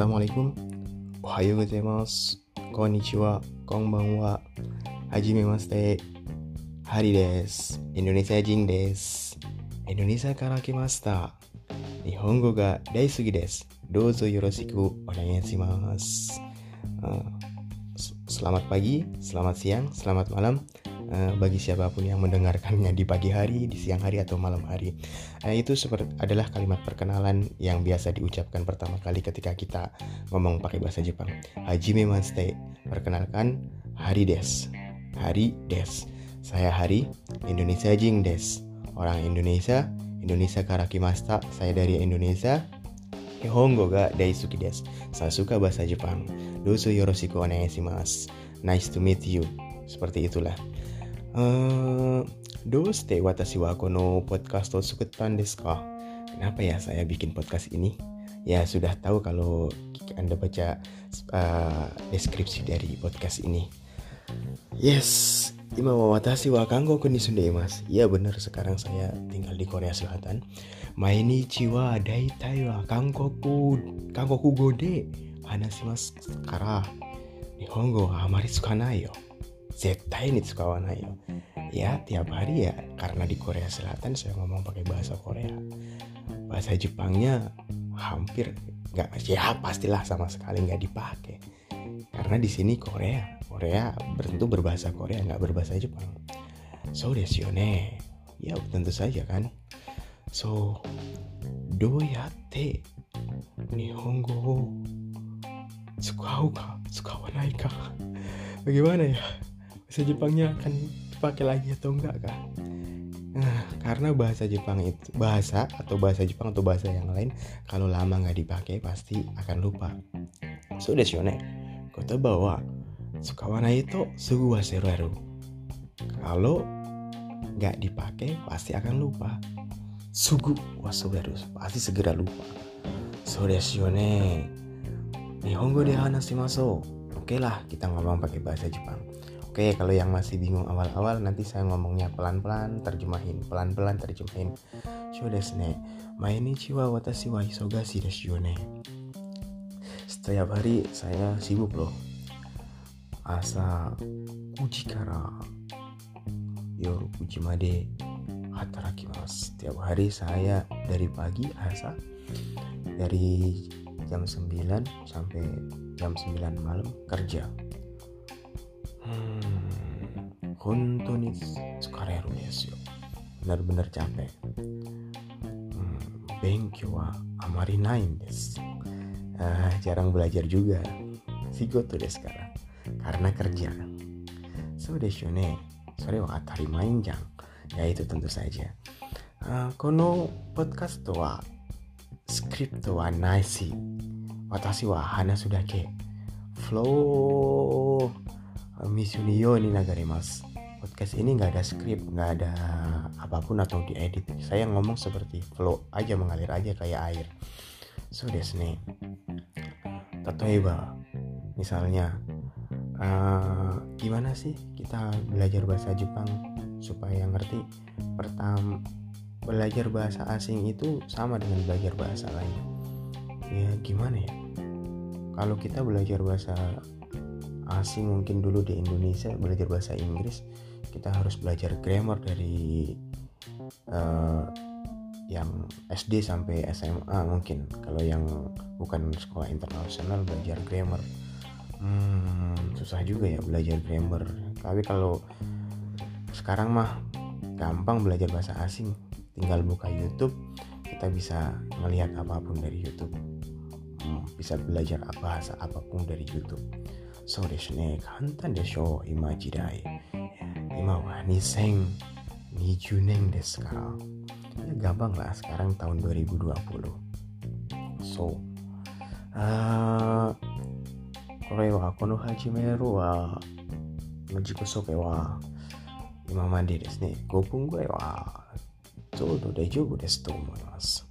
ラムアレ。おはようございます。こんにちは。こんばんは。はじめまして。ハリです。インドネシア人です。インドネシアから来ました。日本語が大好きです。どうぞよろしくお願いします。Selamat pagi, selamat siang, selamat malam. Uh, bagi siapa pun yang mendengarkannya di pagi hari, di siang hari atau malam hari. Uh, itu seperti adalah kalimat perkenalan yang biasa diucapkan pertama kali ketika kita ngomong pakai bahasa Jepang. Hajime Manste, perkenalkan Hari Des. Hari Des. Saya Hari, Indonesia Jing Des. Orang Indonesia, Indonesia Karakimasta, saya dari Indonesia. Nihongo ga daisuki desu. Saya suka bahasa Jepang. Dosu yoroshiku onegaishimasu. Nice to meet you. Seperti itulah. Uh, watashi wa kono podcast o sukutan desu ka? Kenapa ya saya bikin podcast ini? Ya sudah tahu kalau Anda baca uh, deskripsi dari podcast ini. Yes, Ima wa watashi wa kangoku ni mas. Iya benar sekarang saya tinggal di Korea Selatan. Mainichi wa daitai wa kangoku kangoku go de hanashimasu kara Nihongo amari tsukanai yo. Zettai ni tsukawanai yo. Ya tiap hari ya karena di Korea Selatan saya ngomong pakai bahasa Korea. Bahasa Jepangnya hampir nggak ya pastilah sama sekali nggak dipakai. Karena di sini Korea Korea tentu berbahasa Korea nggak berbahasa Jepang. So desu ne ya tentu saja kan. So doyate nihongo tsukau ka? Tsukawanai ka? Bagaimana ya bahasa Jepangnya akan dipakai lagi atau enggak kah Nah, karena bahasa Jepang itu bahasa atau bahasa Jepang atau bahasa yang lain kalau lama nggak dipakai pasti akan lupa. So desu ne. Kota bawa sukawana itu sugu waseru Kalau nggak dipakai pasti akan lupa. Sugu waseru pasti segera lupa. So desu ne. Nihongo de hanashimasu. Oke lah, kita ngomong pakai bahasa Jepang. Oke, kalau yang masih bingung awal-awal nanti saya ngomongnya pelan-pelan, terjemahin, pelan-pelan terjemahin. Shou desu ne. Mainichi wa watashi wa isogashi desu ne. Setiap hari saya sibuk loh. Asa uji kara yoru uji made hatarakimasu. Setiap hari saya dari pagi asa dari jam 9 sampai jam 9 malam kerja hmm, Hontoni tsukareru desu yo benar-benar capek hmm, Benkyo wa amari nain desu ah, jarang belajar juga Shigoto desu sekarang karena kerja so desu ne sore wa atarimain jang ya itu tentu saja uh, kono podcast wa script wa nasi watashi wa ke flow Misuniyo ini nagarimas podcast ini nggak ada skrip nggak ada apa pun atau diedit. Saya ngomong seperti flow aja mengalir aja kayak air. So desu ne Tatoeba misalnya uh, gimana sih kita belajar bahasa Jepang supaya ngerti? Pertama belajar bahasa asing itu sama dengan belajar bahasa lain. Ya gimana ya? Kalau kita belajar bahasa asing mungkin dulu di Indonesia belajar bahasa Inggris. Kita harus belajar grammar dari uh, yang SD sampai SMA mungkin. Kalau yang bukan sekolah internasional belajar grammar. Hmm, susah juga ya belajar grammar. Tapi kalau sekarang mah gampang belajar bahasa asing. Tinggal buka YouTube kita bisa melihat apa pun dari YouTube. Hmm, bisa belajar bahasa apa pun dari YouTube そうですね、簡単でしょう、今時代。今は2020年ですから。Gampanglah sekarang tahun 2020. So, これはこの始めるは、自己紹介は今までですね、5分ぐらいはちょうど大丈夫ですと思います。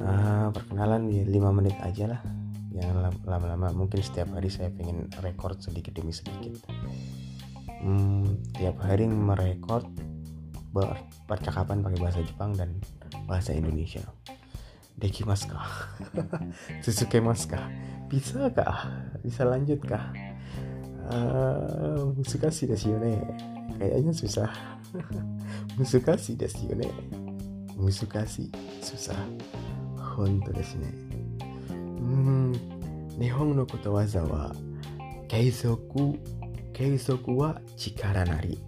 Uh, perkenalan 5 menit aja lah jangan lama-lama mungkin setiap hari saya pengen record sedikit demi sedikit hmm, tiap hari merekord percakapan pakai bahasa Jepang dan bahasa Indonesia dekimasu ka? Susuke kah? Bisa kah? Bisa lanjut kah? Uh, musukasi desu yo ne. Kayaknya susah. musukasi desu yo ne. Musukasi susah. Honto desu ne. Hmm, Nihon no koto waza wa keisoku keisoku wa chikara nari.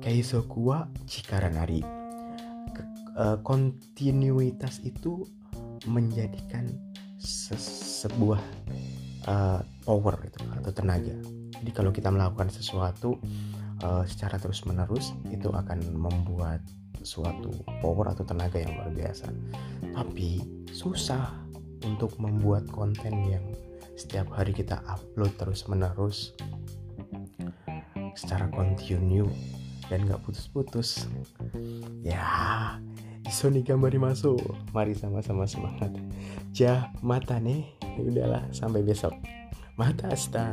Keisoku wa chikara nari. Uh, kontinuitas itu menjadikan se sebuah uh, power itu atau tenaga. Jadi kalau kita melakukan sesuatu uh, secara terus menerus itu akan membuat suatu power atau tenaga yang luar biasa. Tapi susah untuk membuat konten yang setiap hari kita upload terus menerus secara kontinu dan gak putus-putus. Ya, Sony gambari masuk. Mari sama-sama semangat. Ja, mata nih. Udahlah, sampai besok. Mata asta.